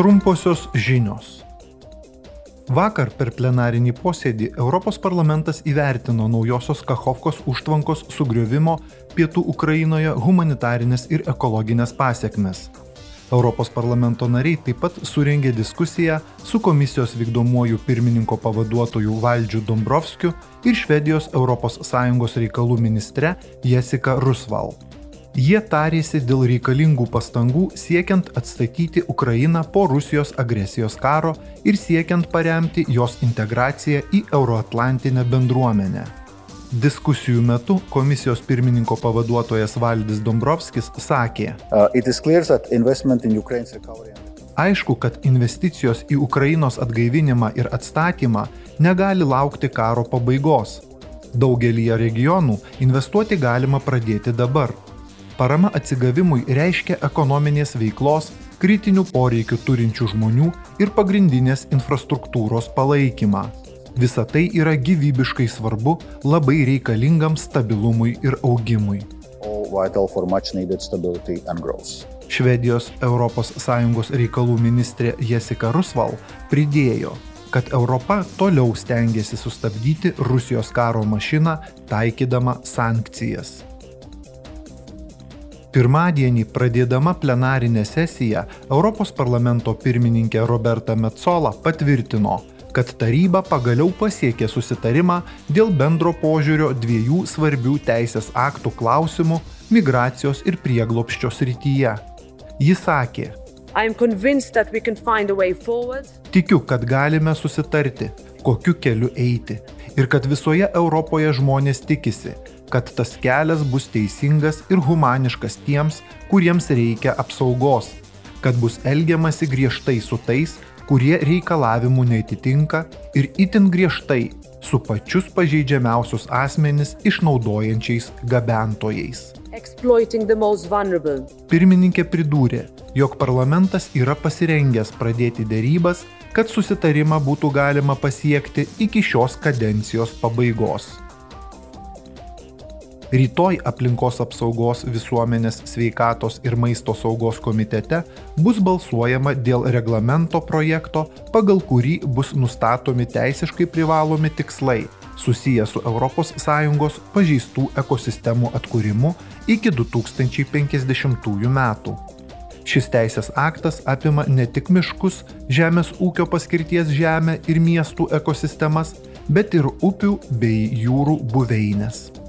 Trumposios žinios. Vakar per plenarinį posėdį Europos parlamentas įvertino naujosios Kachovkos užtvankos sugriovimo pietų Ukrainoje humanitarinės ir ekologinės pasiekmes. Europos parlamento nariai taip pat surengė diskusiją su komisijos vykdomuoju pirmininko pavaduotoju Valdžiu Dombrovskiu ir Švedijos ES reikalų ministre Jessica Rusval. Jie tarėsi dėl reikalingų pastangų siekiant atstatyti Ukrainą po Rusijos agresijos karo ir siekiant paremti jos integraciją į Euroatlantinę bendruomenę. Diskusijų metu komisijos pirmininko pavaduotojas Valdis Dombrovskis sakė, uh, Aišku, kad investicijos į Ukrainos atgaivinimą ir atstatymą negali laukti karo pabaigos. Daugelį regionų investuoti galima pradėti dabar Parama atsigavimui reiškia ekonominės veiklos, kritinių poreikių turinčių žmonių ir pagrindinės infrastruktūros palaikymą. Visa tai yra gyvybiškai svarbu labai reikalingam stabilumui ir augimui. Švedijos ES reikalų ministrė Jessica Rusval pridėjo, kad Europa toliau stengiasi sustabdyti Rusijos karo mašiną, taikydama sankcijas. Pirmadienį pradėdama plenarinę sesiją Europos parlamento pirmininkė Roberta Metzola patvirtino, kad taryba pagaliau pasiekė susitarimą dėl bendro požiūrio dviejų svarbių teisės aktų klausimų migracijos ir prieglopščio srityje. Ji sakė, Tikiu, kad galime susitarti, kokiu keliu eiti ir kad visoje Europoje žmonės tikisi, kad tas kelias bus teisingas ir humaniškas tiems, kuriems reikia apsaugos, kad bus elgiamasi griežtai su tais, kurie reikalavimų neatitinka ir itin griežtai su pačius pažeidžiamiausius asmenis išnaudojančiais gabentojais. Pirmininkė pridūrė, jog parlamentas yra pasirengęs pradėti dėrybas, kad susitarimą būtų galima pasiekti iki šios kadencijos pabaigos. Rytoj aplinkos apsaugos visuomenės sveikatos ir maisto saugos komitete bus balsuojama dėl reglamento projekto, pagal kurį bus nustatomi teisiškai privalomi tikslai susiję su ES pažeistų ekosistemų atkūrimu iki 2050 metų. Šis teisės aktas apima ne tik miškus, žemės ūkio paskirties žemę ir miestų ekosistemas, bet ir upių bei jūrų buveinės.